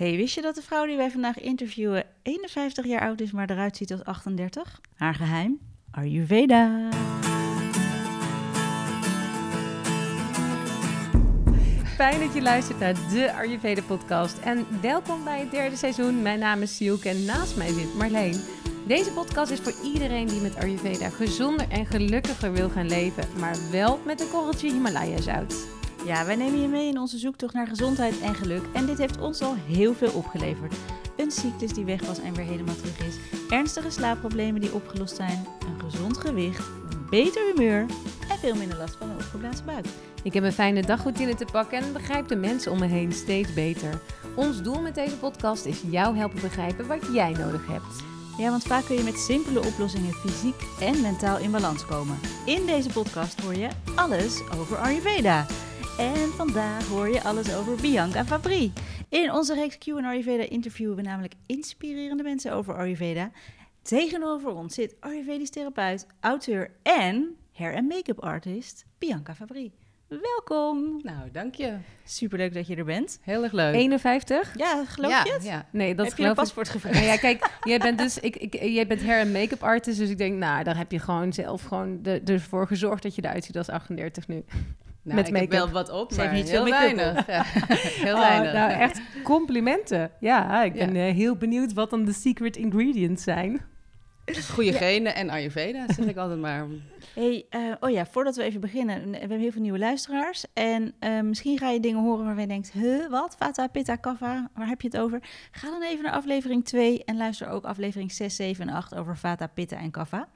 Hey, wist je dat de vrouw die wij vandaag interviewen 51 jaar oud is, maar eruit ziet als 38? Haar geheim? Ayurveda. Fijn dat je luistert naar de Ayurveda podcast. En welkom bij het derde seizoen. Mijn naam is Sielke en naast mij zit Marleen. Deze podcast is voor iedereen die met Ayurveda gezonder en gelukkiger wil gaan leven, maar wel met een korreltje Himalaya zout. Ja, wij nemen je mee in onze zoektocht naar gezondheid en geluk. En dit heeft ons al heel veel opgeleverd. Een cyclus die weg was en weer helemaal terug is. Ernstige slaapproblemen die opgelost zijn. Een gezond gewicht. Een beter humeur. En veel minder last van een opgeblazen buik. Ik heb een fijne dagroutine te pakken en begrijp de mensen om me heen steeds beter. Ons doel met deze podcast is jou helpen begrijpen wat jij nodig hebt. Ja, want vaak kun je met simpele oplossingen fysiek en mentaal in balans komen. In deze podcast hoor je alles over Ayurveda. En vandaag hoor je alles over Bianca Fabri. In onze reeks Q Ayurveda interviewen we namelijk inspirerende mensen over Ayurveda. Tegenover ons zit Ayurvedisch therapeut, auteur en hair- en make-up artist Bianca Fabri. Welkom. Nou, dank je. Superleuk dat je er bent. Heel erg leuk. 51? Ja, geloof ja, je het? Ja. Nee, dat Heb je een geloof ik. paspoort gevraagd? Nou ja, kijk, jij bent dus ik, ik, jij bent hair- en make-up artist, dus ik denk, nou, daar heb je gewoon zelf gewoon de, ervoor gezorgd dat je eruit ziet als 38 nu. Nou, Met ik heb make-up. wel wat op, Ze heeft maar niet heel veel make-up weinig. Ja, heel Oh, weinig. nou, echt complimenten. Ja, ik ben Ja. eh, heel benieuwd wat dan de secret ingredients zijn. Goede genen en Ayurveda, zeg ik altijd maar. Hey, eh, oh ja, voordat we even beginnen, we hebben heel veel nieuwe luisteraars. En eh, misschien ga je dingen horen waarvan je denkt, huh, wat? Vata, Pitta, Kapha, waar heb je het over? Ga dan even naar aflevering 2 en luister ook aflevering 6, 7 en 8 over Vata, Pitta en Kapha.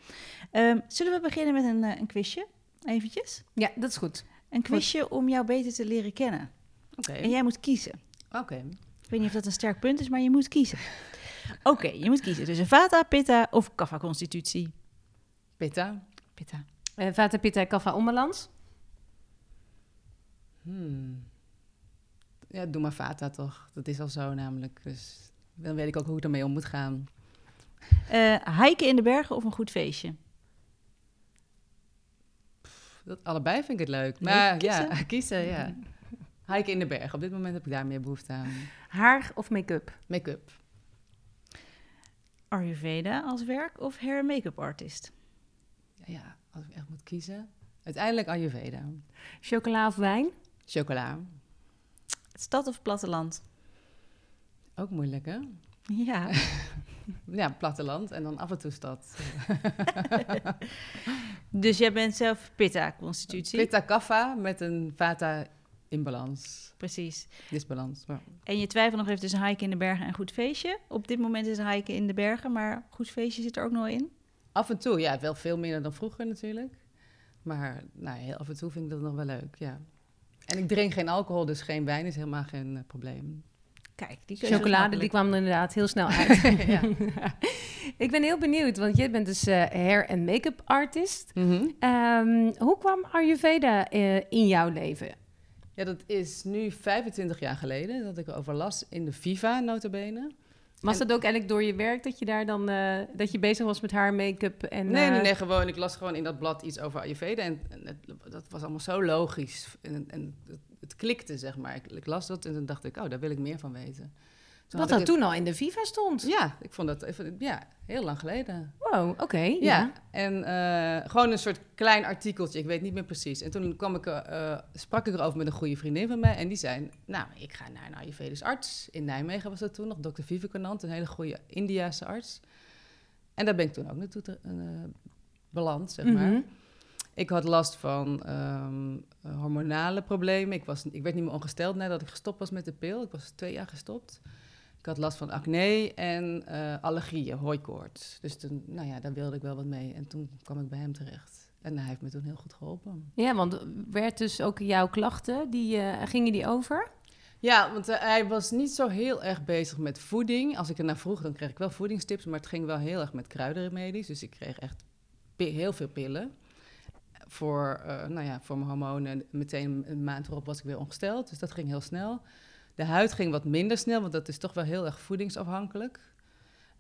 Ehm, zullen we beginnen met een, een quizje? Eventjes. Ja, dat is goed. Een quizje om jou beter te leren kennen. Oké. En jij moet kiezen. Oké. Ik weet niet of dat een sterk punt is, maar je moet kiezen. Oké, je moet kiezen tussen Vata, Pitta of Kapha-constitutie. Pitta. Pitta. Eh Vata, Pitta, Kapha, onbalans. Hmm. Ja, doe maar Vata toch. Dat is al zo namelijk. Dus dan weet ik ook hoe ik ermee om moet gaan. Eh hiken in de bergen of een goed feestje? Dat, allebei vind ik het leuk. Maar kiezen. ja, kiezen, ja. Hiken in de berg. Op dit moment heb ik daar meer behoefte aan. Haar of make-up? Make-up. Ayurveda als werk of hair en make-up artist? Ja, ja, als ik echt moet kiezen. Uiteindelijk Ayurveda. Chocola of wijn? Chocola. Stad of platteland? Ook moeilijk, hè? Ja. Ja, platteland en dan af en toe stad. dus jij bent zelf Pitta-constitutie? Pitta kaffa met een vata in balans. Precies. Disbalans. Maar En je twijfelt nog even tussen hiken in de bergen en goed feestje. Op dit moment is hiken in de bergen, maar goed feestje zit er ook nog in. af en toe, ja, wel veel minder dan vroeger natuurlijk. Maar nou, heel af en toe vind ik dat nog wel leuk, ja. En ik drink geen alcohol, dus geen wijn is helemaal geen eh, probleem. Kijk, die Chocolade, die kwam er inderdaad heel snel uit. ja. Ik ben heel benieuwd, want jij bent dus eh, hair- en make-up artist. Mhm. Ehm, hoe kwam Ayurveda eh, in jouw leven? ja, dat is nu 25 jaar geleden dat ik erover las in de Viva, notabene. Was En- dat ook eigenlijk door je werk dat je daar dan eh, dat je bezig was met haar make-up en Nee, nee, nee, gewoon. Ik las gewoon in dat blad iets over Ayurveda. En, en het- dat was allemaal zo logisch. En, en het, het klikte, zeg maar. Ik, ik las dat en toen dacht ik, oh, daar wil ik meer van weten. Toen wat dat toen al in de Viva stond? Ja, ik vond dat even, ja, heel lang geleden. Wow, oké. Ja, ja. en eh, gewoon een soort klein artikeltje, ik weet niet meer precies. En toen kwam ik, eh, sprak ik erover met een goede vriendin van mij. En die zei, nou, ik ga naar een Ayurvedisch arts. In Nijmegen was dat toen nog, dokter Vivekanand, een hele goede Indiase arts. En daar ben ik toen ook naartoe te, eh, beland, zeg maar. Mhm. Ik had last van ehm, hormonale problemen. Ik, was, ik werd niet meer ongesteld nadat ik gestopt was met de pil. Ik was twee jaar gestopt. Ik had last van acne en eh, allergieën, hooikoorts. Dus toen, nou ja, daar wilde ik wel wat mee. En toen kwam ik bij hem terecht. En hij heeft me toen heel goed geholpen. Ja, want werd dus ook jouw klachten, die, eh, gingen die over? Ja, want eh, hij was niet zo heel erg bezig met voeding. Als ik er naar vroeg, dan kreeg ik wel voedingstips. Maar het ging wel heel erg met kruidenremedies. Dus ik kreeg echt heel veel pillen. Voor, eh, nou ja, voor mijn hormonen. Meteen een maand erop was ik weer ongesteld. Dus dat ging heel snel. De huid ging wat minder snel, want dat is toch wel heel erg voedingsafhankelijk.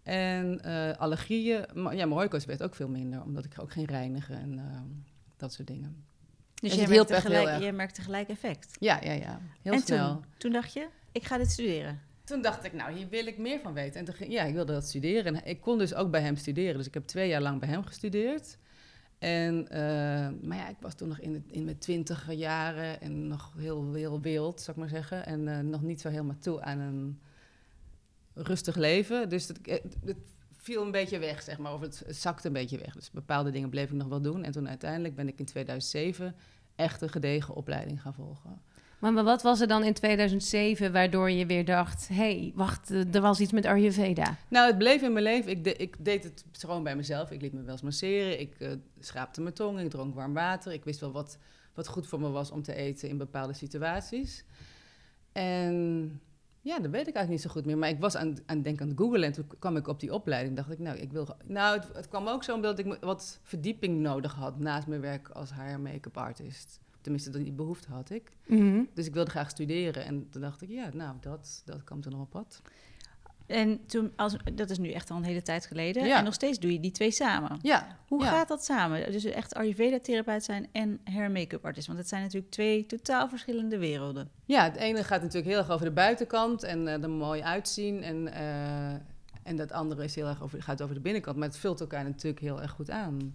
En eh, allergieën, maar ja, mijn hooikoorts werd ook veel minder, omdat ik ook ging reinigen en eh, dat soort dingen. Dus En hielp merkte, gelijk, gelijk effect. Ja, ja, ja. Heel en snel. Toen, toen dacht je, ik ga dit studeren. toen dacht ik, nou, hier wil ik meer van weten. En toen ging, ja, ik wilde dat studeren. En ik kon dus ook bij hem studeren. Dus ik heb twee jaar lang bij hem gestudeerd. En, eh, maar ja, ik was toen nog in, mijn twintige jaren en nog heel, heel wild, zou ik maar zeggen. En eh, nog niet zo helemaal toe aan een rustig leven. Dus het, het, het viel een beetje weg, zeg maar. Of het, het zakte een beetje weg. Dus bepaalde dingen bleef ik nog wel doen. En toen uiteindelijk ben ik in 2007 echt een gedegen opleiding gaan volgen. Maar wat was er dan in 2007 waardoor je weer dacht... hé, hey, wacht, er was iets met Ayurveda? Nou, het bleef in mijn leven. Ik, ik deed het gewoon bij mezelf. Ik liet me wel eens masseren. Ik uh, schraapte mijn tong. Ik dronk warm water. Ik wist wel wat, wat goed voor me was om te eten in bepaalde situaties. En ja, dat weet ik eigenlijk niet zo goed meer. Maar ik was aan, aan denk aan het googlen en toen kwam ik op die opleiding. dacht ik, nou, ik wil... Nou, het, het kwam ook zo omdat ik wat verdieping nodig had naast mijn werk als hair make-up artist. Tenminste, die behoefte had ik. Mhm. Dus ik wilde graag studeren. En toen dacht ik, ja, nou, dat, dat kwam er nog op pad. En toen, als, dat is nu echt al een hele tijd geleden. Ja. En nog steeds doe je die twee samen. Ja. Hoe ja. gaat dat samen? Dus echt Ayurveda-therapeut zijn en hair make-up artist. Want het zijn natuurlijk twee totaal verschillende werelden. Ja, het ene gaat natuurlijk heel erg over de buitenkant en eh er mooi uitzien. En, eh, en dat andere is heel erg over, gaat over de binnenkant. Maar het vult elkaar natuurlijk heel erg goed aan.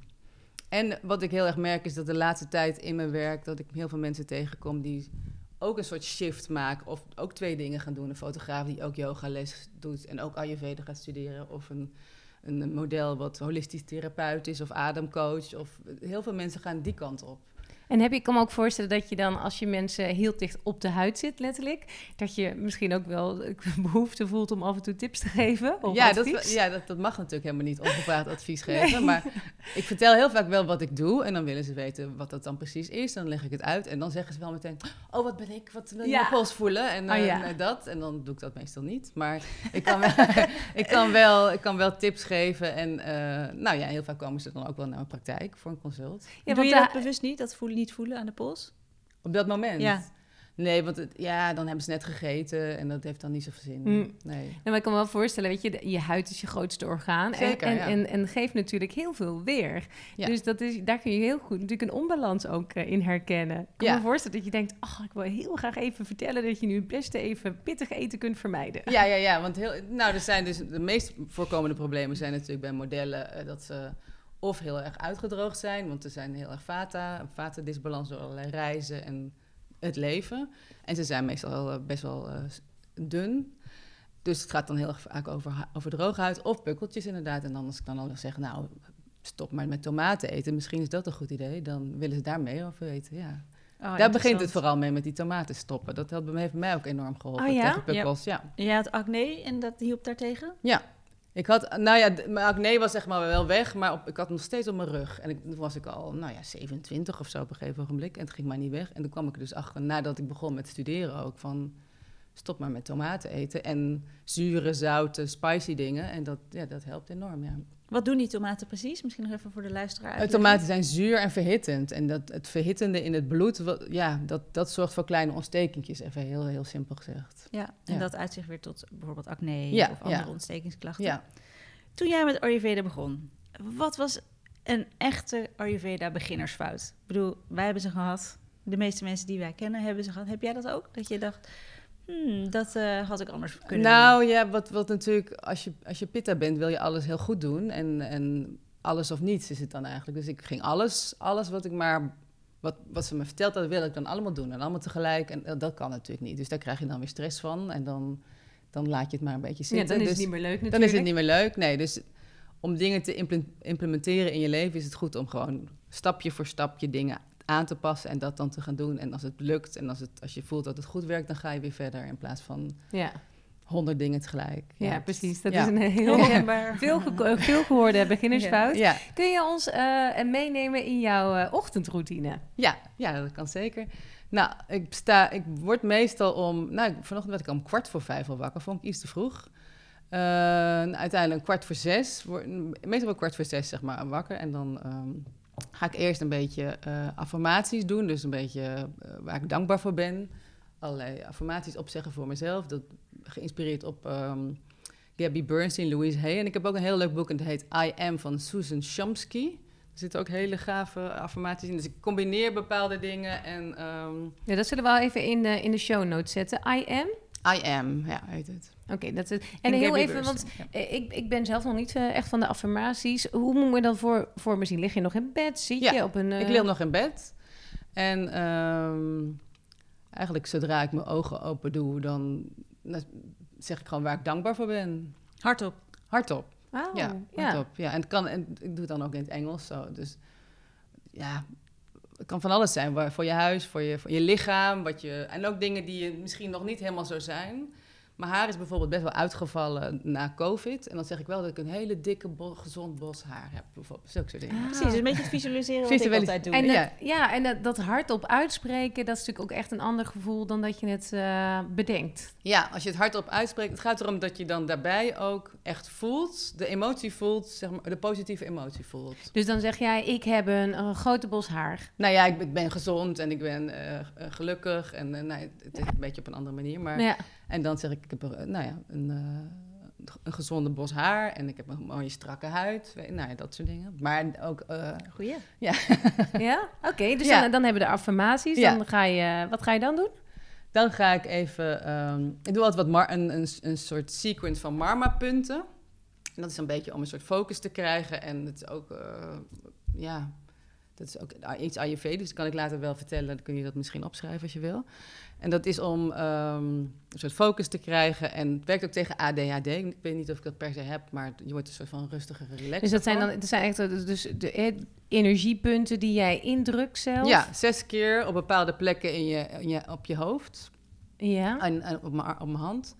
En wat ik heel erg merk is dat de laatste tijd in mijn werk... dat ik heel veel mensen tegenkom die ook een soort shift maken... of ook twee dingen gaan doen. Een fotograaf die ook yogales doet en ook Ayurveda gaat studeren... of een, een model wat holistisch therapeut is of ademcoach. Of, heel veel mensen gaan die kant op. En heb je, ik kan me ook voorstellen dat je dan, als je mensen heel dicht op de huid zit, letterlijk, dat je misschien ook wel behoefte voelt om af en toe tips te geven? Of ja, advies? dat, ja dat, dat mag natuurlijk helemaal niet ongevraagd advies geven. Maar ik vertel heel vaak wel wat ik doe. En dan willen ze weten wat dat dan precies is. Dan leg ik het uit. En dan zeggen ze wel meteen: Oh, wat ben ik? Wat wil je Ja. pols voelen? En, eh, Oh, ja. en dat. En dan doe ik dat meestal niet. Maar ik kan wel, ik kan wel, ik kan wel tips geven. En eh, nou ja, heel vaak komen ze dan ook wel naar mijn praktijk voor een consult. Ja, doe want je dat bewust niet? Dat voelen, niet voelen aan de pols? Op dat moment. Ja. Nee, want het, ja, dan hebben ze net gegeten en dat heeft dan niet zoveel zin. Mm. Nee. Nou, maar ik kan me wel voorstellen, weet je, de- je huid is je grootste orgaan. Zeker, en, en, ja. en, en geeft natuurlijk heel veel weer. Ja. Dus dat is, daar kun je heel goed natuurlijk een onbalans ook eh, in herkennen. Ik kan Ja. me voorstellen dat je denkt, ach, ik wil heel graag even vertellen dat je nu het beste even pittig eten kunt vermijden. Ja, ja, ja. Want heel, nou, er zijn dus de meest voorkomende problemen zijn natuurlijk bij modellen eh, dat ze of heel erg uitgedroogd zijn, want er zijn heel erg vata, vata-disbalans door allerlei reizen en het leven. En ze zijn meestal eh, best wel eh, dun. Dus het gaat dan heel erg vaak over, over droge huid of pukkeltjes inderdaad. En dan als ik dan al zeg, nou, stop maar met tomaten eten, misschien is dat een goed idee. Dan willen ze daar meer over weten, ja. Oh, daar begint het vooral mee met die tomaten stoppen. Dat heeft mij ook enorm geholpen Oh ja? tegen pukkels, ja. Je had acne en dat hielp daartegen? Ja. Ik had, nou ja, mijn acne was zeg maar wel weg, maar op, ik had nog steeds op mijn rug. En toen was ik al, nou ja, 27 of zo op een gegeven ogenblik. En het ging maar niet weg. En toen kwam ik er dus achter, nadat ik begon met studeren ook, van stop maar met tomaten eten. En zure, zoute, spicy dingen. En dat, ja, dat helpt enorm, ja. Wat doen die tomaten precies? Misschien nog even voor de luisteraar uitleggen. Tomaten zijn zuur en verhittend. En dat, het verhittende in het bloed, wat- ja, dat, dat zorgt voor kleine ontstekentjes. Even heel, heel simpel gezegd. Ja, en Ja. dat uitzicht weer tot bijvoorbeeld acne Ja, of andere ja. ontstekingsklachten. Ja. Toen jij met Ayurveda begon, wat was een echte Ayurveda beginnersfout? Ik bedoel, wij hebben ze gehad. De meeste mensen die wij kennen hebben ze gehad. Heb jij dat ook? Dat je dacht, hmm, dat eh, had ik anders kunnen Nou ja, wat, wat natuurlijk, als je, als je pitta bent, wil je alles heel goed doen. En, en alles of niets is het dan eigenlijk. Dus ik ging alles, alles wat ik maar, wat, wat ze me verteld hadden, wil ik dan allemaal doen. En allemaal tegelijk. En dat- dat kan natuurlijk niet. Dus daar krijg je dan weer stress van. En dan, dan laat je het maar een beetje Ja, zitten. dan is Dus het niet meer leuk natuurlijk. dan is het niet meer leuk. Nee, dus om dingen te imple- implementeren in je leven is het goed om gewoon stapje voor stapje dingen aan te passen en dat dan te gaan doen. En als het lukt en als, het, als je voelt dat het goed werkt, dan ga je weer verder in plaats van Ja, honderd dingen tegelijk. ja, precies. Dat ja. is een heel Herkenbaar. veel, veel gehoorde beginnersfout. Ja, Kun je ons eh, meenemen in jouw eh, ochtendroutine? ja, ja, dat kan zeker. Nou, ik, sta, ik word meestal om... Nou, vanochtend werd ik om kwart voor vijf al wakker. Vond ik iets te vroeg. Eh, uiteindelijk kwart voor zes. Word, meestal wel kwart voor zes, zeg maar, wakker. En dan ehm, ga ik eerst een beetje eh, affirmaties doen. Dus een beetje eh, waar ik dankbaar voor ben. Allerlei affirmaties opzeggen voor mezelf. Dat geïnspireerd op ehm, Gabby Bernstein, Louise Hay. En ik heb ook een heel leuk boek en het heet I Am van Susan Chomsky. Er zitten ook hele gave affirmaties in. Dus ik combineer bepaalde dingen en... ehm, Ja, dat zullen we wel even in de, in de show notes zetten. I am. I am, ja, heet het. Oké, dat is. En En heel even, want ja. eh, ik, ik ben zelf nog niet eh, echt van de affirmaties. Hoe moet ik me dan voor, voor me zien? Lig je nog in bed? Zit Ja, je op een... eh, Ik lig nog in bed. En ehm, eigenlijk zodra ik mijn ogen open doe, dan zeg ik gewoon waar ik dankbaar voor ben. Hardop. Hardop. Oh, ja, ja. hardop. Ja, en, het kan, en ik doe het dan ook in het Engels zo. Dus ja, het kan van alles zijn. Voor je huis, voor je, voor je lichaam. Wat je, en ook dingen die je misschien nog niet helemaal zo zijn. Mijn haar is bijvoorbeeld best wel uitgevallen na COVID. En dan zeg ik wel dat ik een hele dikke, bo- gezond bos haar heb. Bijvoorbeeld. Zulke soort dingen. Ah. Precies, een beetje het visualiseren wat ik Visualis- altijd doe. En Ja. dat, ja, en dat, dat hardop uitspreken, dat is natuurlijk ook echt een ander gevoel dan dat je het eh, bedenkt. Ja, als je het hardop uitspreekt, het gaat erom dat je dan daarbij ook echt voelt, de emotie voelt, zeg maar, de positieve emotie voelt. Dus dan zeg jij, ik heb een, een grote bos haar. Nou ja, ik, ben- ik ben gezond en ik ben eh, eh, gelukkig en nou, het is een beetje op een andere manier, maar Ja. en dan zeg ik, ik heb eh, nou ja, een, eh, een gezonde bos haar en ik heb een mooie strakke huid, nou ja, dat soort dingen. Maar ook eh, Goeie. Ja? Oké, dus Ja. dan, dan hebben we de affirmaties. Ja. Dan ga je, wat ga je dan doen? Dan ga ik even. ehm, ik doe altijd wat mar- een, een, een soort sequence van Marma-punten. En dat is een beetje om een soort focus te krijgen. En het is ook. ja, dat is ook iets Ayurvedisch. Dus kan ik later wel vertellen. Dan kun je dat misschien opschrijven als je wil. En dat is om ehm, een soort focus te krijgen. En het werkt ook tegen ADHD. Ik weet niet of ik dat per se heb, maar je wordt een soort van rustiger, relaxed. Dus dat zijn dan dat zijn echt eh, dus de eh, energiepunten die jij indrukt zelf. Ja, zes keer op bepaalde plekken in je, in je, op je hoofd. Ja. en, en op, mijn, op mijn hand.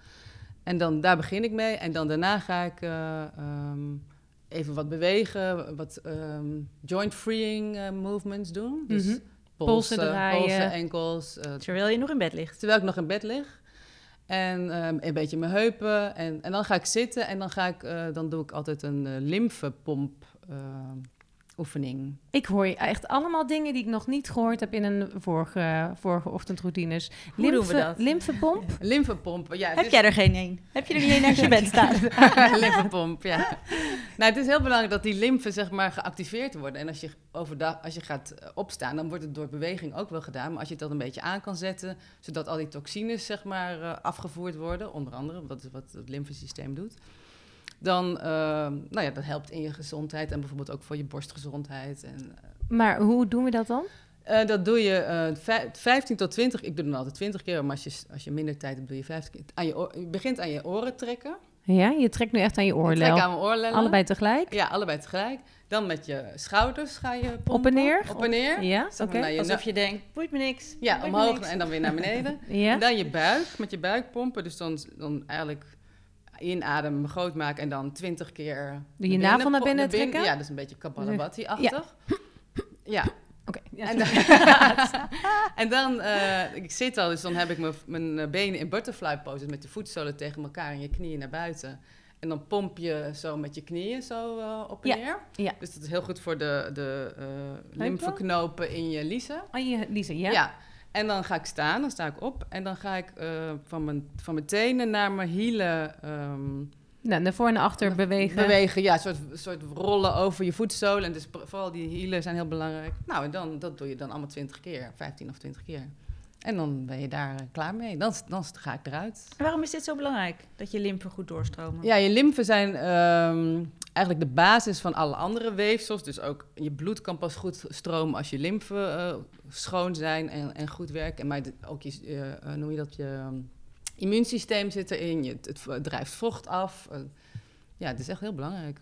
En dan daar begin ik mee. En dan daarna ga ik eh, ehm, even wat bewegen, wat ehm, joint freeing eh, movements doen. Dus Mhm. polsen, Polsen draaien. polsen, enkels. eh, Terwijl je nog in bed ligt. terwijl ik nog in bed lig. En ehm, een beetje mijn heupen. En, en dan ga ik zitten en dan, ga ik, eh, dan doe ik altijd een lymfepomp ehm, oefening. Ik hoor je echt allemaal dingen die ik nog niet gehoord heb in een vorige, vorige ochtendroutines. Hoe doen we dat? Lymfepomp? Lymfepomp, ja. Heb is- jij er geen één? Heb je er niet één naast je bed staan? lymfepomp, ja. Nou, het is heel belangrijk dat die lymfen zeg maar geactiveerd worden. En als je overdag, als je gaat eh, opstaan, dan wordt het door beweging ook wel gedaan. Maar als je het dan een beetje aan kan zetten, zodat al die toxines zeg maar eh, afgevoerd worden, onder andere, wat, wat het lymfesysteem doet. Dan, eh, nou ja, dat helpt in je gezondheid en bijvoorbeeld ook voor je borstgezondheid. En, Maar hoe doen we dat dan? eh, dat doe je eh, vij- 15 tot 20, ik doe dan altijd 20 keer, maar als je, als je minder tijd hebt, doe je 50 keer. Aan je, oor- je begint aan je oren trekken. Ja, je trekt nu echt aan je Ik trek oorlel. aan mijn oorlellen. Allebei tegelijk? Ja, allebei tegelijk. Dan met je schouders ga je pompen. Op en neer? Op en neer. Ja, oké. Alsof je denkt, boeit me niks. Ja, me omhoog niks. en dan weer naar beneden. Ja? En dan je buik, met je buik pompen. Dus dan, dan eigenlijk inademen, groot maken en dan twintig keer... Je naar navel naar binnen trekken? Ja, dat is een beetje Kapalabhati-achtig. Ja. Oké. Ja. En dan, en dan eh, ik zit al, dus dan heb ik mijn, eh, benen in butterfly poses met de voetzolen tegen elkaar en je knieën naar buiten. En dan pomp je zo met je knieën zo eh, op en Ja, neer. ja. Dus dat is heel goed voor de, de lymfeknopen in je liezen. Oh, je, Lisa, ja? Ja. En dan ga ik staan, dan sta ik op. En dan ga ik eh, van, mijn, van mijn tenen naar mijn hielen ehm, Nou, naar voor en achter bewegen. bewegen. Ja, een soort, soort rollen over je voetzolen. En dus vooral die hielen zijn heel belangrijk. Nou, en dan, dat doe je dan allemaal 20 keer, 15 of 20 keer. En dan ben je daar eh, klaar mee. Dan, dan ga ik eruit. En waarom is dit zo belangrijk? Dat je lymfen goed doorstromen? Ja, je lymfen zijn ehm, eigenlijk de basis van alle andere weefsels. Dus ook je bloed kan pas goed stromen als je lymfen eh, schoon zijn en, en goed werken. Maar ook je, eh, noem je dat, je ehm, immuunsysteem zit erin. Je, het, het drijft vocht af. Ja, het is echt heel belangrijk.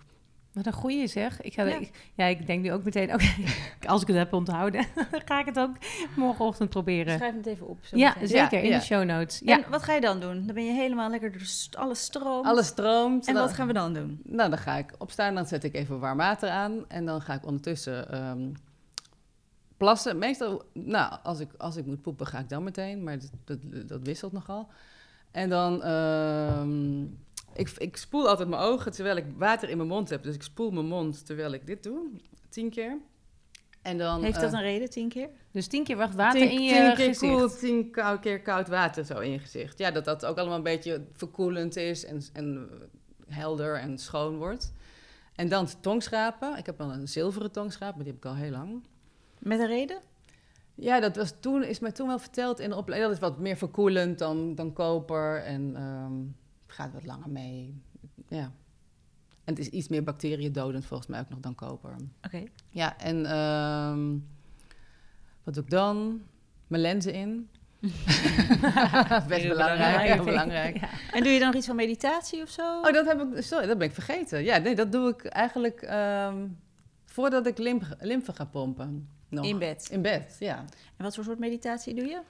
Wat een goeie zeg. Ik ga, Ja. ik, ja, ik denk nu ook meteen, oké, als ik het heb onthouden, ga ik het ook morgenochtend proberen. Schrijf het even op. zo Ja, meteen. zeker, in ja. de show notes. Ja. En wat ga je dan doen? Dan ben je helemaal lekker door alles stroomt. Alles stroomt. En Dan- wat gaan we dan doen? Nou, dan ga ik opstaan, dan zet ik even warm water aan. En dan ga ik ondertussen ehm, plassen. Meestal, nou, als ik, als ik moet poepen, ga ik dan meteen. Maar dat, dat, dat wisselt nogal. En dan, ehm, ik, ik spoel altijd mijn ogen terwijl ik water in mijn mond heb. Dus ik spoel mijn mond terwijl ik dit doe, tien keer. En dan, Heeft dat eh, een reden, tien keer? Dus tien keer wacht water tien, in je tien keer gezicht. koel, tien kou- keer koud water zo in je gezicht. Ja, dat dat ook allemaal een beetje verkoelend is en, en helder en schoon wordt. En dan tongschrapen. Ik heb al een zilveren tongschraap, maar die heb ik al heel lang. Met een reden? Ja, dat was toen, is mij toen wel verteld in de opleiding. Dat is wat meer verkoelend dan, dan koper en ehm, gaat wat langer mee. Ja. En het is iets meer bacteriëndodend volgens mij ook nog dan koper. Oké. Ja, en ehm, wat doe ik dan? Mijn lenzen in. Best Heel belangrijk. belangrijk. Ja, belangrijk. Ja. En doe je dan nog iets van meditatie of zo? Oh, dat heb ik, sorry, dat ben ik vergeten. Ja, nee, dat doe ik eigenlijk ehm, voordat ik lymf, lymfe ga pompen. Nog. In bed. In bed, ja. En wat voor soort meditatie doe je?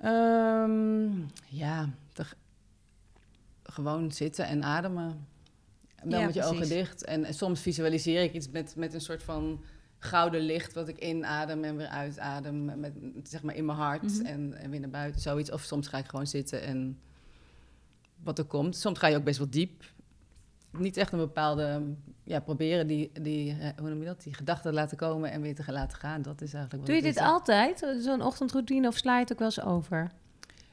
Ehm, ja, gewoon zitten en ademen. Wel Ja, met je ogen dicht. En, en soms visualiseer ik iets met, met een soort van gouden licht... wat ik inadem en weer uitadem. Met, zeg maar in mijn hart Mhm. en, en weer naar buiten, zoiets. Of soms ga ik gewoon zitten en wat er komt. Soms ga je ook best wel diep. Niet echt een bepaalde... Ja, proberen die, die, eh, hoe noem je dat? Die gedachten laten komen en weer te laten gaan. Dat is eigenlijk wat Doe je dit altijd? Zo'n ochtendroutine of sla je het ook wel eens over?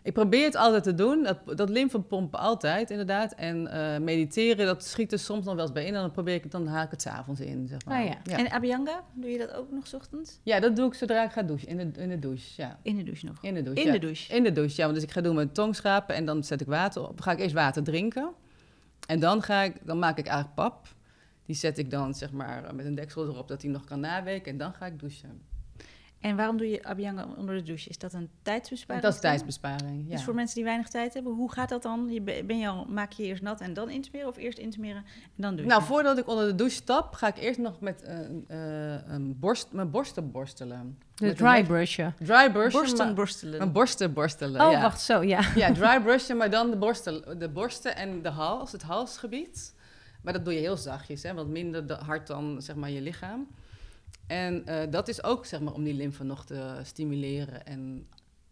Ik probeer het altijd te doen. Dat, dat lymfepompen altijd, inderdaad. En eh, mediteren, dat schiet er soms nog wel eens bij in. En dan probeer ik het, dan haak ik het s'avonds in, zeg maar. Ah, ja. ja. En Abhyanga, doe je dat ook nog 's ochtends? Ja, dat doe ik zodra ik ga douchen. In de, in de douche, ja. In de douche nog. In de douche, In ja. de douche. In de douche, ja. Want dus ik ga doen mijn tong schrapen en dan zet ik water op. Ga ik eerst water drinken. En dan, ga ik, dan maak ik eigenlijk pap. Die zet ik dan, zeg maar, met een deksel erop, dat hij nog kan naweken. En dan ga ik douchen. En waarom doe je Abhyanga onder de douche? Is dat een tijdsbesparing? dat is tijdsbesparing, ja. Dus voor mensen die weinig tijd hebben, hoe gaat dat dan? Je be- ben je al, maak je eerst nat en dan insmeren of eerst insmeren en dan douchen? Nou, voordat ik onder de douche stap, ga ik eerst nog met eh, eh, een borst, mijn borsten borstelen. De Met een dry brushen. Dry brush. borsten borstelen. Mijn borsten borstelen, Oh, ja. wacht, zo, ja. Ja, dry brushen, maar dan de borsten, de borsten en de hals, het halsgebied. Maar dat doe je heel zachtjes, hè, wat minder de- hard dan zeg maar, je lichaam. En eh, dat is ook zeg maar, om die lymfe nog te stimuleren en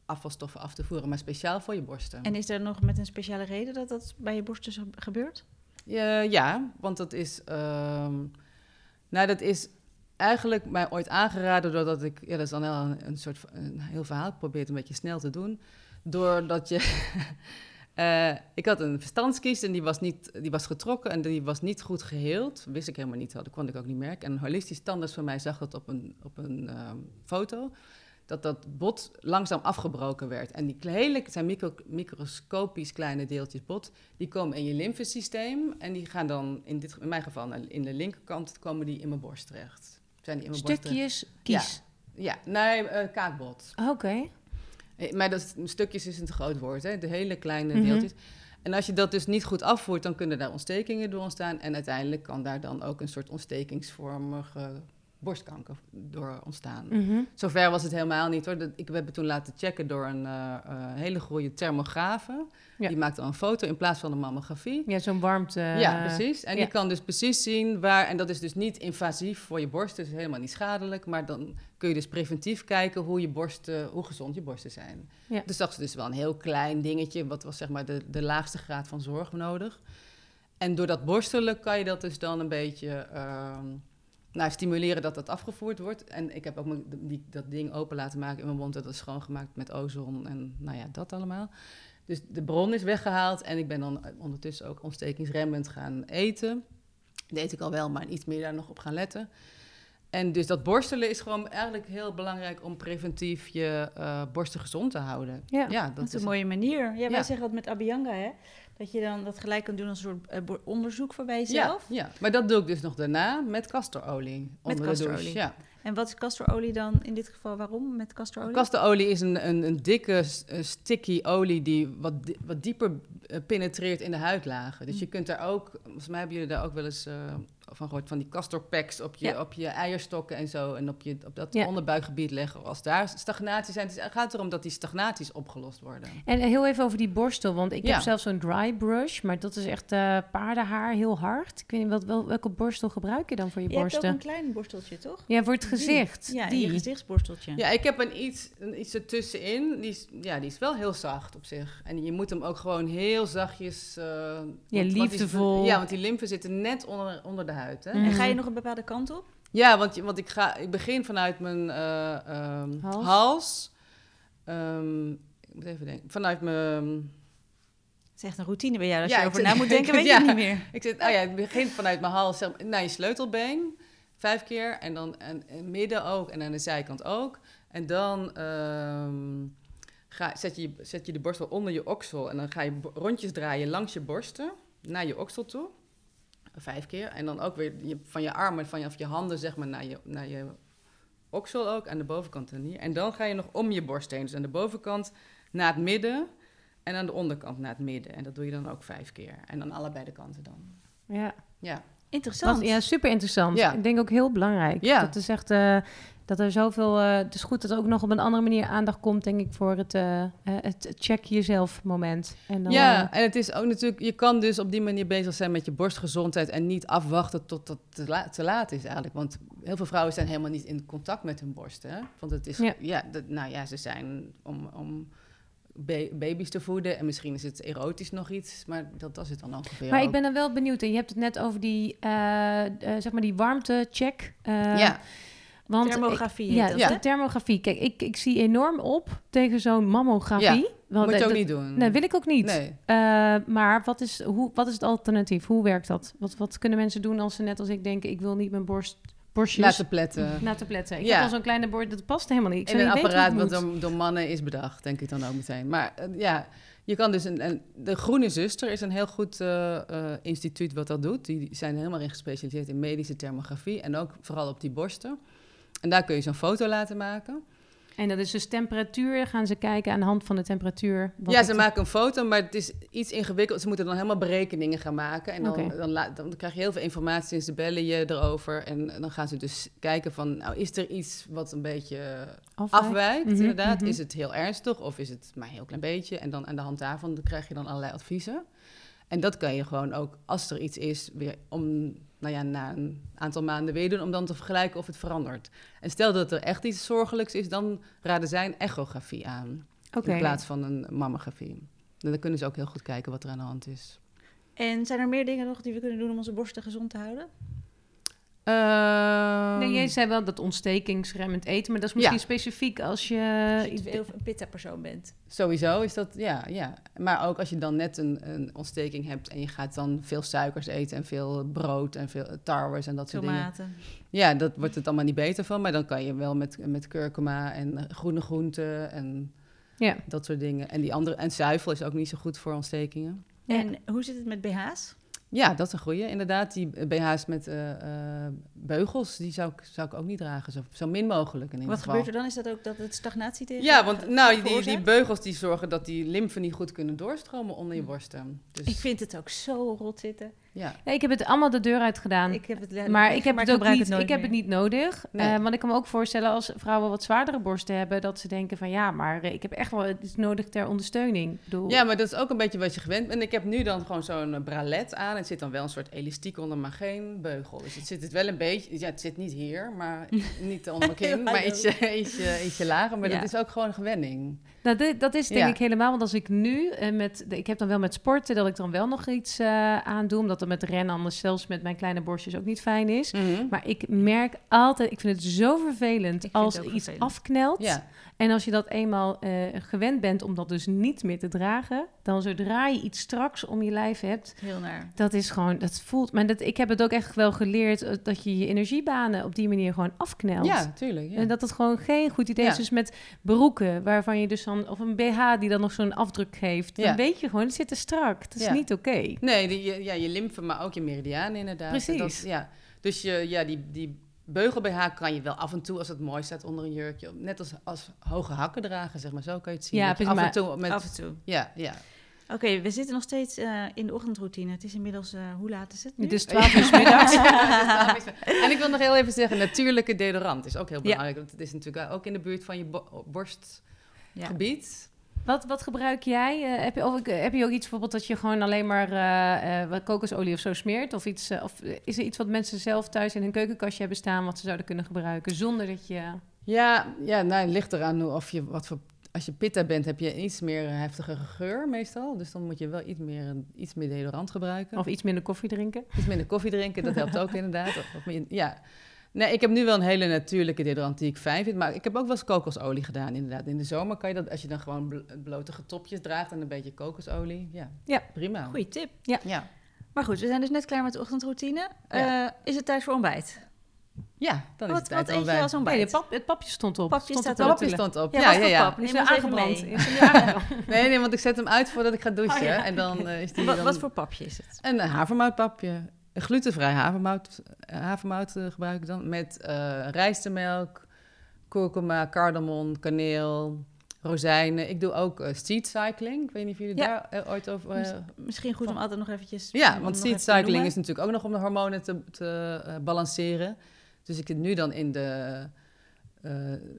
afvalstoffen af te voeren, maar speciaal voor je borsten. En is er nog met een speciale reden dat dat bij je borsten gebeurt? Ja, ja, want dat is, ehm, nou, dat is eigenlijk mij ooit aangeraden doordat ik, ja, dat is dan heel, een, soort een heel verhaal, ik probeer het een beetje snel te doen, doordat je, eh, ik had een verstandskies en die was, niet, die was getrokken en die was niet goed geheeld, wist ik helemaal niet, dat kon ik ook niet merken. En een holistisch tandarts van mij zag dat op een, op een ehm, foto, dat dat bot langzaam afgebroken werd. En die hele, zijn micro, microscopisch kleine deeltjes bot, die komen in je lymfesysteem en die gaan dan, in, dit, in mijn geval, in de linkerkant, komen die in mijn borst terecht. Zijn die in mijn borst terecht? Stukjes kies. Ja, nee, eh, kaakbot. Oké. Maar dat stukjes is een te groot woord, hè? de hele kleine Mhm. deeltjes. En als je dat dus niet goed afvoert, dan kunnen daar ontstekingen door ontstaan. En uiteindelijk kan daar dan ook een soort ontstekingsvormige borstkanker door ontstaan. Mhm. Zover was het helemaal niet hoor. Ik heb toen laten checken door een eh, eh, hele goede thermografe. Ja. Die maakt dan een foto in plaats van een mammografie. Ja, zo'n warmte. ja, precies. En ja. die kan dus precies zien waar... En dat is dus niet invasief voor je borst, dus helemaal niet schadelijk. Maar dan kun je dus preventief kijken hoe, je borsten, hoe gezond je borsten zijn. Ja. Dus dat is dus wel een heel klein dingetje. Wat was zeg maar de, de laagste graad van zorg nodig. En door dat borstelen kan je dat dus dan een beetje... ehm, nou, stimuleren dat dat afgevoerd wordt. En ik heb ook mijn- die, dat ding open laten maken in mijn mond. Dat is schoongemaakt met ozon en nou ja, dat allemaal. Dus de bron is weggehaald. En ik ben dan ondertussen ook ontstekingsremmend gaan eten. Dat eet ik al wel, maar iets meer daar nog op gaan letten. En dus dat borstelen is gewoon eigenlijk heel belangrijk om preventief je eh, borsten gezond te houden. Ja, Dat is een mooie manier. Ja, wij Ja. zeggen dat met Abhyanga, hè? Dat je dan dat gelijk kan doen als een soort eh, onderzoek voor bij Ja, jezelf. ja, maar dat doe ik dus nog daarna met castorolie. onder de douche, castorolie. Ja. En wat is castorolie dan in dit geval? Waarom met castorolie? Castorolie is een, een, een dikke, eh, sticky olie die wat, wat dieper eh, penetreert in de huidlagen. Dus je Mm. kunt daar ook, volgens mij hebben jullie daar ook wel eens van gehoord, van die castor packs op je, Ja. op je eierstokken en zo. En op, je, op dat Ja. onderbuikgebied leggen. Als daar stagnatie zijn, het gaat erom dat die stagnaties opgelost worden. En heel even over die borstel, want ik Ja. heb zelf zo'n dry brush, maar dat is echt eh, paardenhaar, heel hard. Ik weet niet, wat, wel, welke borstel gebruik je dan voor je, je hebt ook borsten? een klein borsteltje, toch? Ja, voor het Die. gezicht. Ja, die. je gezichtsborsteltje. Ja, ik heb een iets, een iets ertussenin. Die is, ja, die is wel heel zacht op zich. En je moet hem ook gewoon heel zachtjes... eh, want- want die is- liefdevol. ja, want die lymfen zitten net onder, onder de huid. Hè? Mm. En ga je nog een bepaalde kant op? Ja, want, je- want ik, ga, ik begin vanuit mijn eh, ehm, Hals. hals. Ehm, ik moet even denken. Vanuit mijn... Het is echt een routine bij jou. Als Ja, je over na moet denken, weet je Ja. het niet meer. Ik zit, oh ja, ik begin vanuit mijn hals zeg naar je sleutelbeen. Vijf keer. En dan en, en midden ook. En aan de zijkant ook. En dan ehm, ga, zet, je, zet je de borstel onder je oksel en dan ga je rondjes draaien langs je borsten naar je oksel toe. Vijf keer. En dan ook weer je, van je armen, van je, of je handen zeg maar naar je, naar je oksel ook, aan de bovenkant en hier. En dan ga je nog om je borst heen. Dus aan de bovenkant naar het midden en aan de onderkant naar het midden. En dat doe je dan ook vijf keer. En dan allebei de kanten dan. Ja. Ja. Interessant. Wat- ja, super interessant. Ja. Ik denk ook heel belangrijk. Ja. Dat is echt eh, dat er zoveel. eh, het is goed dat er ook nog op een andere manier aandacht komt, denk ik, voor het, eh, het check jezelf moment. En dan, Ja, en het is ook natuurlijk, je kan dus op die manier bezig zijn met je borstgezondheid en niet afwachten tot het te, la- te laat is eigenlijk. Want heel veel vrouwen zijn helemaal niet in contact met hun borst. Hè? Want het is, Ja. ja, dat, nou ja, ze zijn om, om baby's te voeden en misschien is het erotisch nog iets, maar dat was het dan ongeveer. maar ik ben dan wel benieuwd. En je hebt het net over die, eh, eh, zeg maar die warmtecheck. eh, ja, want Thermografie ik- ja, dat, de hè? thermografie. Kijk, ik, ik zie enorm op tegen zo'n mammografie. Ja, Want moet je dat- ook niet doen. Nee, wil ik ook niet. Nee. Eh, maar wat is, hoe, wat is het alternatief? Hoe werkt dat? Wat, wat kunnen mensen doen als ze net als ik denken... ik wil niet mijn borst, borstjes Laten pletten. laten pletten? Ik Ja. heb al zo'n kleine borst, dat past helemaal niet. Ik in een apparaat wat door mannen is bedacht, denk ik dan ook meteen. Maar eh, ja, je kan dus een, een- de Groene Zuster is een heel goed eh, eh, instituut wat dat doet. Die zijn helemaal in gespecialiseerd in medische thermografie en ook vooral op die borsten. En daar kun je zo'n foto laten maken. En dat is dus temperatuur. Gaan ze kijken aan de hand van de temperatuur. ja, ze maken een foto, maar het is iets ingewikkeld. Ze moeten dan helemaal berekeningen gaan maken. En dan, dan, dan krijg je heel veel informatie en ze bellen je erover. En, dan gaan ze dus kijken van, nou, is er iets wat een beetje afwijkt. afwijkt, Mhm, inderdaad. mhm. Is het heel ernstig of is het maar een heel klein beetje? En dan aan de hand daarvan krijg je dan allerlei adviezen. En dat kan je gewoon ook, als er iets is, weer om, nou ja, na een aantal maanden weer doen, om dan te vergelijken of het verandert. En stel dat er echt iets zorgelijks is, dan raden zij een echografie aan, in plaats van een mammografie. En dan kunnen ze ook heel goed kijken wat er aan de hand is. En zijn er meer dingen nog die we kunnen doen om onze borsten gezond te houden? Ehm, Nee, jij zei wel dat ontstekingsremmend eten, maar dat is misschien Ja. specifiek als je... Als een pitta-persoon bent. Sowieso is dat, ja, ja. Maar ook als je dan net een, een ontsteking hebt en je gaat dan veel suikers eten en veel brood en veel tarwes en dat soort dingen. Tomaten. Ja, dat wordt het allemaal niet beter van, maar dan kan je wel met, met kurkuma en groene groenten en Ja. dat soort dingen. En die andere, en zuivel is ook niet zo goed voor ontstekingen. En hoe zit het met BH's? Ja, dat is een goeie. Inderdaad, die BH's met eh, eh, beugels, die zou ik, zou ik ook niet dragen. Zo, zo min mogelijk in ieder Wat geval. gebeurt er dan? Is dat ook dat het stagnatie tegen Ja, want nou, die, die beugels die zorgen dat die lymfen niet goed kunnen doorstromen onder je borsten. Dus, Ik vind het ook zo rot zitten. Ja. Nee, ik heb het allemaal de deur uit gedaan. Ik heb het maar ik heb het ook niet, ik heb het niet nodig. Nee. Eh, want ik kan me ook voorstellen als vrouwen wat zwaardere borsten hebben, dat ze denken van ja, maar eh, ik heb echt wel het is nodig ter ondersteuning. Bedoel, Ja, maar dat is ook een beetje wat je gewend bent. En ik heb nu dan gewoon zo'n eh, bralet aan. Het zit dan wel een soort elastiek onder, maar geen beugel. Dus het zit het wel een beetje... Ja, het zit niet hier, maar niet onder mijn kin. maar ietsje, ietsje, ietsje lager. Maar Ja. dat is ook gewoon een gewenning. Nou, dit- dat is denk Ja. ik helemaal. Want als ik nu met. de- Ik heb dan wel met sporten dat ik dan wel nog iets eh aan doe. Omdat het met rennen anders zelfs met mijn kleine borstjes ook niet fijn is. Maar ik merk altijd, ik vind het zo vervelend als het iets vervelend. afknelt. Ja, En als je dat eenmaal eh, gewend bent om dat dus niet meer te dragen, dan zodra je iets straks om je lijf hebt, Heel naar. dat is gewoon, dat voelt. Maar dat, ik heb het ook echt wel geleerd eh, dat je je energiebanen op die manier gewoon afknelt. ja tuurlijk. Ja. En dat het gewoon geen goed idee Ja. is. Dus met broeken, waarvan je dus dan, of een BH die dan nog zo'n afdruk geeft, Ja. dan weet je gewoon, het zit te strak. Dat is niet oké. Nee, die, je- ja, je maar ook je meridianen inderdaad. Precies. Dat, ja. Dus je, ja, die, die beugel BH kan je wel af en toe, als het mooi staat onder een jurkje, net als, als hoge hakken dragen, zeg maar. Zo kan je het zien. Ja, precies, af en toe met... Af en toe. Ja, ja. Oké, we zitten nog steeds eh, in de ochtendroutine. Het is inmiddels, eh, hoe laat is het nu? Het is 12 uur 's middags. Ja, en ik wil nog heel even zeggen, natuurlijke deodorant is ook heel belangrijk. Want het is natuurlijk ook in de buurt van je bo- borstgebied. Wat, wat gebruik jij? Eh, heb, je, of, ik- heb je ook iets bijvoorbeeld dat je gewoon alleen maar eh, eh, kokosolie of zo smeert? Of, iets, eh, of is er iets wat mensen zelf thuis in hun keukenkastje hebben staan wat ze zouden kunnen gebruiken zonder dat je... Ja, ja nou, het ligt eraan of je wat voor. Als je pitta bent, heb je iets meer heftige geur meestal. Dus dan moet je wel iets meer, iets meer deodorant gebruiken. Of iets minder koffie drinken? Iets minder koffie drinken, dat helpt ook inderdaad. Of, of meer- ja. Nee, ik heb nu wel een hele natuurlijke deodorant die ik fijn vind. Maar ik heb ook wel eens kokosolie gedaan, inderdaad. In de zomer kan je dat, als je dan gewoon bl- blotige topjes draagt en een beetje kokosolie. Ja, Ja. prima. Goeie tip. Ja. Maar goed, we zijn dus net klaar met de ochtendroutine. Ja. Eh, is het tijd voor ontbijt? Ja, dan is het tijd wat eet je ontbijt. als Nee, ontbijt? het, pap, het papje stond op. Papje stond erop. Papje stond op. Ja, Ja, ja, ja. pap? Neem aangebrand. Nee, nee, want ik zet hem uit voordat ik ga douchen. Oh, ja. En dan eh, is die Wat, dan... wat voor papje is het? Een havermoutpapje. Een glutenvrij havermout, havermout eh, gebruik ik dan. Met eh rijstemelk, kurkuma, cardamom, kaneel, rozijnen. Ik doe ook eh, seed cycling. Ik weet niet of jullie Ja. daar ooit over... Mis- Misschien goed om altijd nog eventjes... ja, want seed cycling is natuurlijk ook nog om de hormonen te, te balanceren. Dus ik zit nu dan in de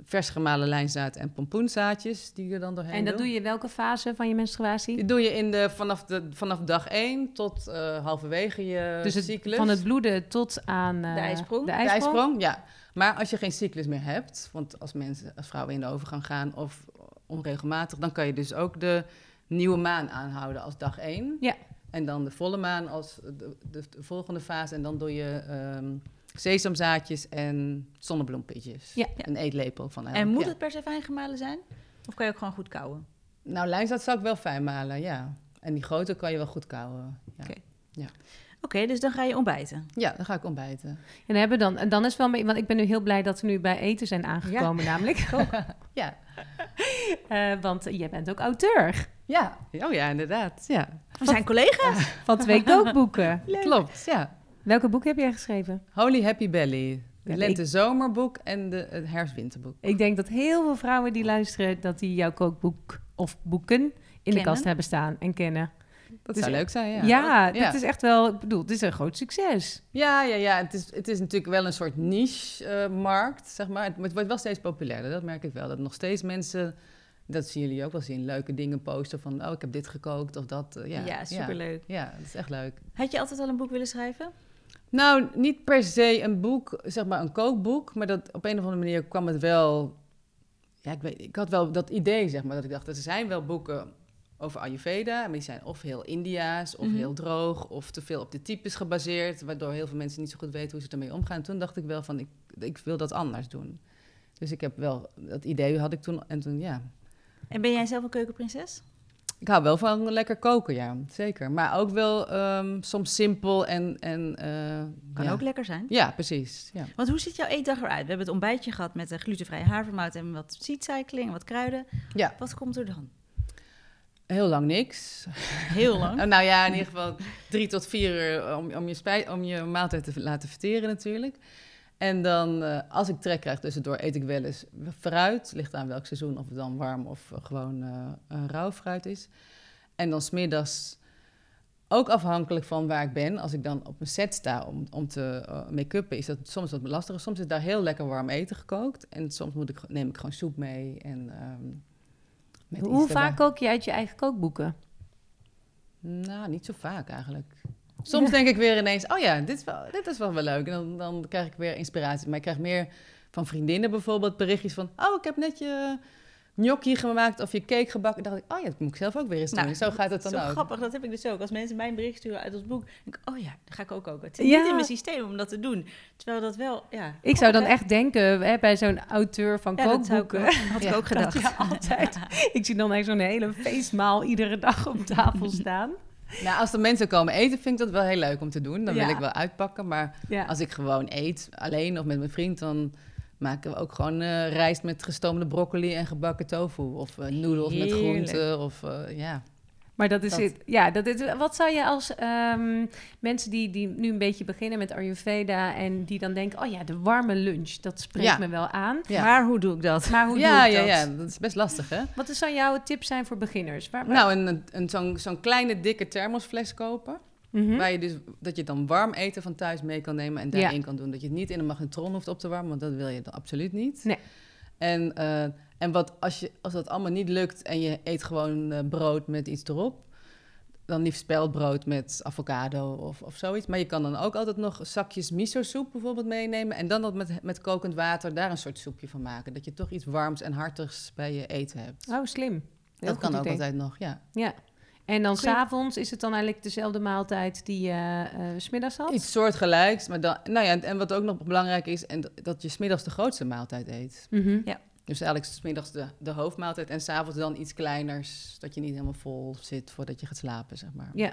vers gemalen lijnzaad en pompoenzaadjes die er dan doorheen En dat doe je welke fase van je menstruatie? Die doe je in de, vanaf, de, vanaf dag 1 tot eh, halverwege je Dus het, cyclus. van het bloeden tot aan eh, De ijsprong? De De ijsprong? ijsprong, ja. Maar als je geen cyclus meer hebt, want als mensen, als vrouwen in de overgang gaan of onregelmatig, dan kan je dus ook de nieuwe maan aanhouden als dag 1. Ja. En dan de volle maan als de, de, de volgende fase. En dan doe je ehm, sesamzaadjes en zonnebloempitjes. Ja. Een eetlepel van elk. En moet ja. het per se fijn gemalen zijn? Of kan je ook gewoon goed kouwen? Nou, lijnzaad zou ik wel fijn malen, ja. En die grote kan je wel goed kouwen. Ja, Oké. Oké, dus dan ga je ontbijten. ja dan ga ik ontbijten. En dan hebben dan, en dan is wel, beetje- want ik ben nu heel blij dat we nu bij eten zijn aangekomen, namelijk. Ja. Eh, want jij bent ook auteur Ja, oh ja, inderdaad. Ja, We zijn collega's. van twee kookboeken. klopt. Ja. Welke boek heb jij geschreven? Holy Happy Belly. Ja, Het lente-zomerboek en de, het herfst-winterboek. Ik denk dat heel veel vrouwen die luisteren, dat die jouw kookboek of boeken in de kast hebben staan en kennen. Dat Dus zou ja. leuk zijn, ja. Ja, ja. dit is echt wel, ik bedoel, dit is een groot succes. Ja, ja, ja. Het is, het is natuurlijk wel een soort niche-markt, zeg maar. Het, het wordt wel steeds populairder, dat merk ik wel. Dat nog steeds mensen, dat zien jullie ook wel zien, leuke dingen posten van... oh, ik heb dit gekookt of dat. eh, ja, Ja, superleuk. Ja, ja, dat is echt leuk. Had je altijd al een boek willen schrijven? Nou, niet per se een boek, zeg maar een kookboek, maar dat op een of andere manier kwam het wel. Ja, ik, weet, ik had wel dat idee, zeg maar, dat ik dacht, er zijn wel boeken over Ayurveda, maar die zijn of heel Indiaas, of Mhm. heel droog, of te veel op de types gebaseerd, waardoor heel veel mensen niet zo goed weten hoe ze ermee omgaan. Toen dacht ik wel van, ik, ik wil dat anders doen. Dus ik heb wel, dat idee had ik toen, en toen, ja. En ben jij zelf een keukenprinses? Ik hou wel van lekker koken, ja, zeker. Maar ook wel ehm, soms simpel en... en eh, Kan ja. ook lekker zijn. Ja, precies. Ja. Want hoe ziet jouw eetdag eruit? We hebben het ontbijtje gehad met de glutenvrije havermout en wat seedcycling en wat kruiden. Ja. Wat komt er dan? Heel lang niks. Heel lang. Nou ja, in ieder geval drie tot vier uur om, om, je, spij, om je maaltijd te laten verteren natuurlijk. En dan, eh, als ik trek krijg tussendoor, eet ik wel eens fruit. Ligt aan welk seizoen, of het dan warm of eh, gewoon eh eh, rauw fruit is. En dan smiddags, ook afhankelijk van waar ik ben. Als ik dan op een set sta om, om te make-uppen, is dat soms wat lastiger. Soms is daar heel lekker warm eten gekookt. En soms moet ik, neem ik gewoon soep mee. En, ehm, met Hoe vaak kook je uit je eigen kookboeken? Nou, niet zo vaak eigenlijk. Soms denk ik weer ineens, oh ja, dit is wel, dit is wel, wel leuk. En dan, dan krijg ik weer inspiratie. Maar ik krijg meer van vriendinnen bijvoorbeeld berichtjes van... oh, ik heb net je gnocchi gemaakt of je cake gebakken. Dan dacht ik, oh ja, dat moet ik zelf ook weer eens doen. Nou, Zo gaat het dan Zo ook. grappig, dat heb ik dus ook. Als mensen mij een bericht sturen uit ons boek, denk ik, oh ja, dat ga ik ook ook. Het zit Ja. niet in mijn systeem om dat te doen. Terwijl dat wel, ja. Ik zou dan echt denken, hè, bij zo'n auteur van? Ja, dat kookboeken... ook- had ik Ja, ook dat gedacht. je altijd... Ik zie dan echt zo'n hele feestmaal iedere dag op tafel staan. Nou, als er mensen komen eten, vind ik dat wel heel leuk om te doen. Dan Ja. wil ik wel uitpakken. Maar Ja. als ik gewoon eet, alleen of met mijn vriend... dan maken we ook gewoon eh, rijst met gestoomde broccoli en gebakken tofu. Of eh, noedels met groenten. Of eh, ja... Maar dat is Dat- het. Ja, dat is, wat zou je als ehm, mensen die, die nu een beetje beginnen met Ayurveda en die dan denken, oh ja, de warme lunch, dat spreekt Ja. me wel aan. Ja. Maar hoe doe ik dat? Maar hoe ja, doe ik ja, dat? ja, dat is best lastig, hè? Wat zou jouw tip zijn voor beginners? Waar, waar- Nou, een, een, zo'n, zo'n kleine, dikke thermosfles kopen. Mhm. Waar je dus, dat je dan warm eten van thuis mee kan nemen en Ja. daarin kan doen. Dat je het niet in een magnetron hoeft op te warmen, want dat wil je dan absoluut niet. Nee. En, eh, en wat als, je, als dat allemaal niet lukt en je eet gewoon eh, brood met iets erop, dan liefst speldbrood met avocado of, of zoiets. Maar je kan dan ook altijd nog zakjes miso-soep bijvoorbeeld meenemen. En dan dat met, met kokend water daar een soort soepje van maken. Dat je toch iets warms en hartigs bij je eten hebt. Oh, slim. Heel dat kan ook idee. altijd nog, ja. Ja. En dan Goeie- s'avonds is het dan eigenlijk dezelfde maaltijd die je eh, s smiddags had? Iets soortgelijks, maar dan, nou ja, en wat ook nog belangrijk is, en dat- dat je smiddags de grootste maaltijd eet. Mhm. Dus eigenlijk smiddags de, de hoofdmaaltijd en s'avonds dan iets kleiners, dat je niet helemaal vol zit voordat je gaat slapen, zeg maar. Ja.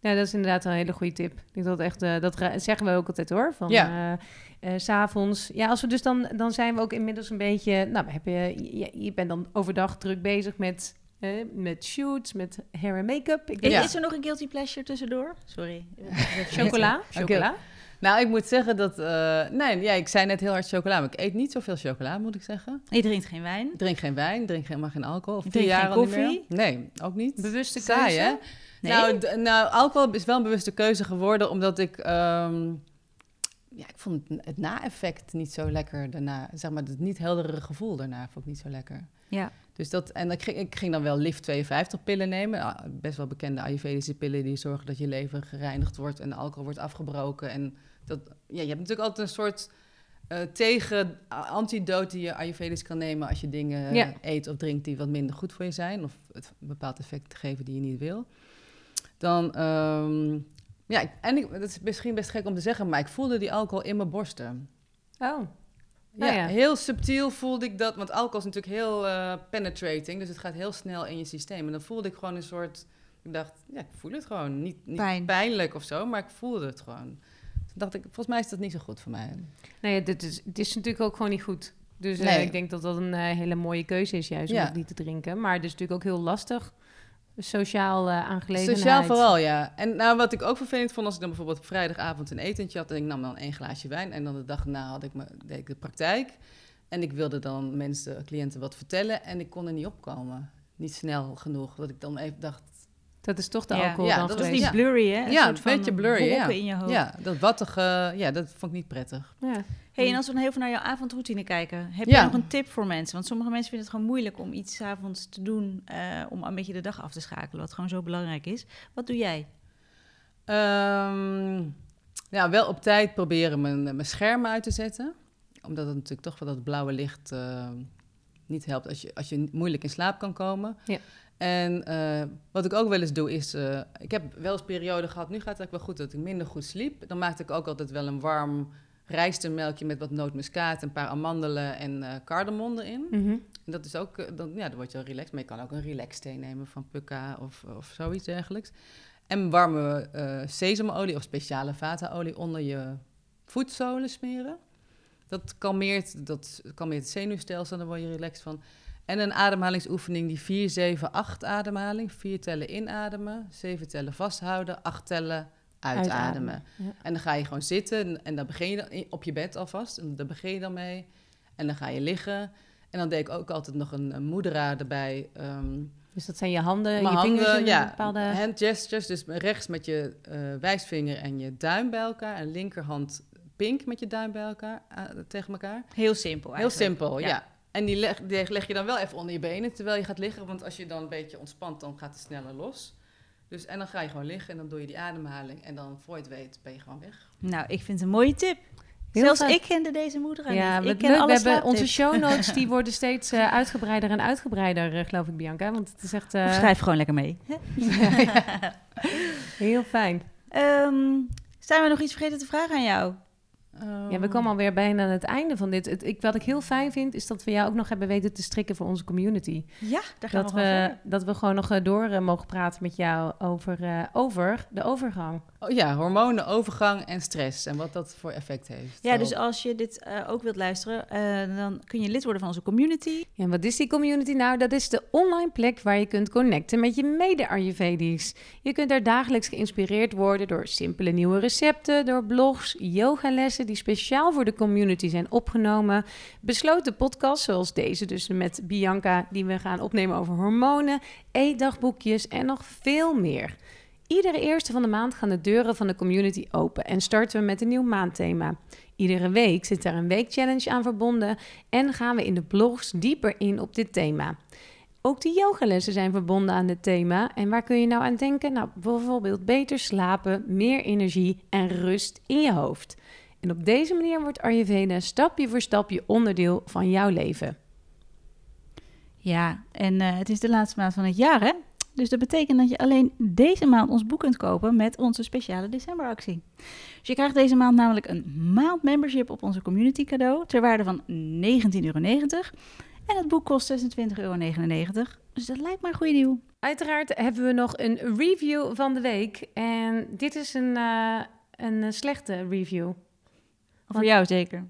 Ja, dat is inderdaad een hele goede tip. Ik denk dat echt, eh, dat ra- zeggen we ook altijd hoor. Van, Ja. eh, eh, s s'avonds. Ja, als we dus dan, dan zijn we ook inmiddels een beetje. Nou, heb je, je, je bent dan overdag druk bezig met, eh, met shoots, met hair en make-up. Ik denk Ja. Is er nog een guilty pleasure tussendoor? Sorry. chocola. chocola. Nou, ik moet zeggen dat... eh, nee, ja, ik zei net heel hard chocola, maar ik eet niet zoveel chocola, moet ik zeggen. Je drinkt geen wijn. Drink geen wijn, drink helemaal geen alcohol. Of jaar geen koffie? Nee, ook niet. Bewuste Saai, keuze. hè? Nee? Nou, nou, alcohol is wel een bewuste keuze geworden, omdat ik... ehm, ja, ik vond het, het na-effect niet zo lekker daarna. Zeg maar, het niet heldere gevoel daarna vond ik niet zo lekker. Ja. Dus dat, en ik ging, ik ging dan wel LIF 52 pillen nemen. Ah, Best wel bekende Ayurvedische pillen die zorgen dat je lever gereinigd wordt en de alcohol wordt afgebroken. En dat, ja, je hebt natuurlijk altijd een soort eh, tegen antidote die je Ayurvedisch kan nemen als je dingen Ja. eet of drinkt die wat minder goed voor je zijn. Of het een bepaald effect geven die je niet wil. Dan, ehm, ja, en ik, dat is misschien best gek om te zeggen, maar ik voelde die alcohol in mijn borsten. Oh, Ja, Ah, ja. heel subtiel voelde ik dat. Want alcohol is natuurlijk heel eh, penetrating. Dus het gaat heel snel in je systeem. En dan voelde ik gewoon een soort... Ik dacht, ja, ik voel het gewoon. Niet, niet Pijn. pijnlijk of zo, maar ik voelde het gewoon. Toen dacht ik, volgens mij is dat niet zo goed voor mij. nou ja, dit is, het is natuurlijk ook gewoon niet goed. Dus eh, Nee. ik denk dat dat een eh, hele mooie keuze is juist om Ja. het niet te drinken. Maar het is natuurlijk ook heel lastig. Sociaal eh aangelegenheid. Sociaal vooral, ja. En nou, wat ik ook vervelend vond, als ik dan bijvoorbeeld op vrijdagavond een etentje had... en ik nam dan één glaasje wijn... en dan de dag na had ik me, deed ik de praktijk... en ik wilde dan mensen, cliënten wat vertellen... en ik kon er niet opkomen. Niet snel genoeg, dat ik dan even dacht... Dat is toch de alcohol Ja, dan dat Dat is Ja. blurry, hè? Een Ja, soort een beetje blurry, ja. in je hoofd. Ja, dat wattige, ja, dat vond ik niet prettig. Ja. Hey, en als we dan heel veel naar jouw avondroutine kijken, heb Ja. je nog een tip voor mensen? Want sommige mensen vinden het gewoon moeilijk om iets 's avonds te doen eh, om een beetje de dag af te schakelen, wat gewoon zo belangrijk is. Wat doe jij? Ehm, ja, wel op tijd proberen mijn, mijn schermen uit te zetten. Omdat het natuurlijk toch wel dat blauwe licht eh, niet helpt als je, als je moeilijk in slaap kan komen. Ja. En eh, wat ik ook wel eens doe is, eh, ik heb wel eens periode gehad, nu gaat het eigenlijk wel goed, dat ik minder goed sliep. Dan maakte ik ook altijd wel een warm rijstemelkje met wat nootmuskaat, een paar amandelen en eh cardamom erin. Mhm. En dat is ook, eh, dan, ja, dan word je wel relaxed. Maar je kan ook een relax thee nemen van Pukka of, of zoiets dergelijks. En warme eh sesamolie of speciale vata-olie onder je voetzolen smeren. Dat kalmeert, dat kalmeert het zenuwstelsel, dan word je relaxed van. En een ademhalingsoefening, die 4, 7, 8 ademhaling. 4 tellen inademen, 7 tellen vasthouden, 8 tellen uitademen. Uitademen, ja. En dan ga je gewoon zitten en, dan begin je dan op je bed alvast. En daar begin je dan mee. En dan ga je liggen. En dan deed ik ook altijd nog een, een moedera erbij. ehm, Dus dat zijn je handen, mijn je vingers handen, ja, bepaalde... hand gestures. Dus rechts met je eh, wijsvinger en je duim bij elkaar. En linkerhand pink met je duim bij elkaar, eh, tegen elkaar. Heel simpel Heel eigenlijk. simpel, ja. Ja. En die leg, die leg je dan wel even onder je benen terwijl je gaat liggen. Want als je dan een beetje ontspant, dan gaat het sneller los. Dus, en dan ga je gewoon liggen en dan doe je die ademhaling. En dan, voor je het weet, ben je gewoon weg. Nou, ik vind het een mooie tip. Heel Zelfs fijn. ik kende deze moeder Ja, niet. wat Ik ken leuk. We alle hebben onze show notes, die worden steeds eh, uitgebreider en uitgebreider, eh, geloof ik, Bianca. Want het is echt eh, Schrijf gewoon lekker mee. heel fijn. Ehm, zijn we nog iets vergeten te vragen aan jou? Ja, we komen alweer bijna aan het einde van dit. Het, ik, wat ik heel fijn vind, is dat we jou ook nog hebben weten te strikken voor onze community. Ja, daar gaan Dat we dat we gewoon nog eh, door eh, mogen praten met jou over, eh, over de overgang. Oh, ja, hormonen, overgang en stress. En wat dat voor effect heeft. Ja, dus als je dit eh, ook wilt luisteren, eh, dan kun je lid worden van onze community. Ja, en wat is die community nou? Dat is de online plek waar je kunt connecten met je mede-Ayurvedisch. Je kunt daar dagelijks geïnspireerd worden door simpele nieuwe recepten, door blogs, yogalessen die speciaal voor de community zijn opgenomen, besloten podcasts zoals deze dus met Bianca die we gaan opnemen over hormonen, eetdagboekjes en nog veel meer. Iedere eerste van de maand gaan de deuren van de community open en starten we met een nieuw maandthema. Iedere week zit daar een weekchallenge aan verbonden en gaan we in de blogs dieper in op dit thema. Ook de yogalessen zijn verbonden aan dit thema. En waar kun je nou aan denken? Nou, bijvoorbeeld beter slapen, meer energie en rust in je hoofd. En op deze manier wordt Ayurveda stapje voor stapje onderdeel van jouw leven. Ja, en eh, het is de laatste maand van het jaar, hè? Dus dat betekent dat je alleen deze maand ons boek kunt kopen met onze speciale decemberactie. Dus je krijgt deze maand namelijk een maand membership op onze community cadeau ter waarde van 19,90 euro. En het boek kost 26,99 euro. Dus dat lijkt me een goede deal. Uiteraard hebben we nog een review van de week. En dit is een, uh, een eh, slechte review. Voor jou zeker?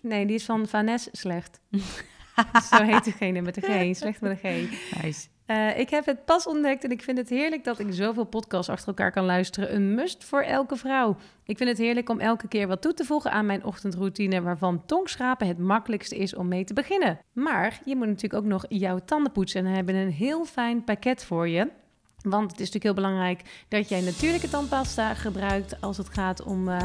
Nee, die is van Vanessa Slecht. Zo heet degene met de G. Slecht met een G. Nice. Uh, ik heb het pas ontdekt en ik vind het heerlijk dat ik zoveel podcasts achter elkaar kan luisteren. Een must voor elke vrouw. Ik vind het heerlijk om elke keer wat toe te voegen aan mijn ochtendroutine, waarvan tongschrapen het makkelijkste is om mee te beginnen. Maar je moet natuurlijk ook nog jouw tanden poetsen en hebben een heel fijn pakket voor je. Want het is natuurlijk heel belangrijk dat jij natuurlijke tandpasta gebruikt als het gaat om uh,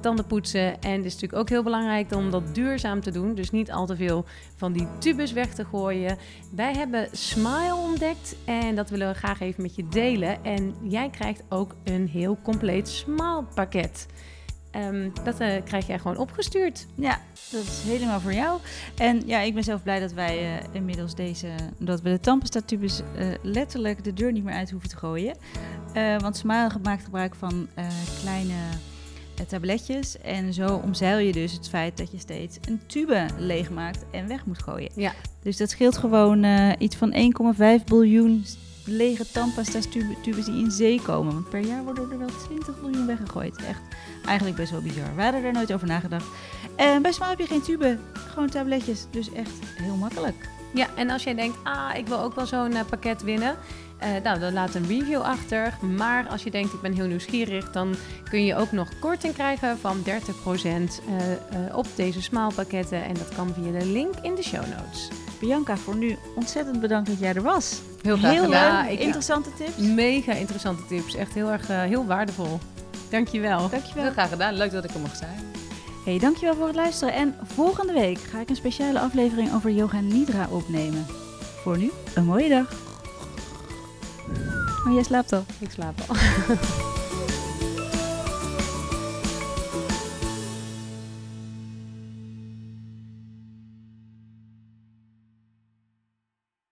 tandenpoetsen. En het is natuurlijk ook heel belangrijk om dat duurzaam te doen. Dus niet al te veel van die tubes weg te gooien. Wij hebben Smile ontdekt en dat willen we graag even met je delen. En jij krijgt ook een heel compleet Smile pakket. Um, dat uh, krijg jij gewoon opgestuurd. Ja, dat is helemaal voor jou. En ja, ik ben zelf blij dat wij uh, inmiddels deze, dat we de tandpasta-tubes uh, letterlijk de deur niet meer uit hoeven te gooien. want Smile maakt gebruik van kleine tabletjes. En zo omzeil je dus het feit dat je steeds een tube leegmaakt en weg moet gooien. Ja. Dus dat scheelt gewoon iets van 1,5 biljoen lege tandpasta's tubes die in zee komen. Want per jaar worden er wel 20 miljoen weggegooid. Echt eigenlijk best wel bizar. We hadden er nooit over nagedacht. Bij Sma heb je geen tube, gewoon tabletjes. Dus echt heel makkelijk. Ja, en als jij denkt, ah, ik wil ook wel zo'n uh, pakket winnen. Uh, nou, dan laat een review achter. Maar als je denkt, ik ben heel nieuwsgierig, dan kun je ook nog korting krijgen van 30% uh, op deze smaalpakketten. En dat kan via de link in de show notes. Bianca, voor nu ontzettend bedankt dat jij er was. Heel graag heel gedaan. Interessante tips. Mega interessante tips. Echt heel erg uh, heel waardevol. Dankjewel. Dankjewel. Heel graag gedaan. Leuk dat ik er mocht zijn. Hey, dankjewel voor het luisteren. En volgende week ga ik een speciale aflevering over yoga nidra opnemen. Voor nu, een mooie dag. Maar jij slaapt al. Ik slaap al.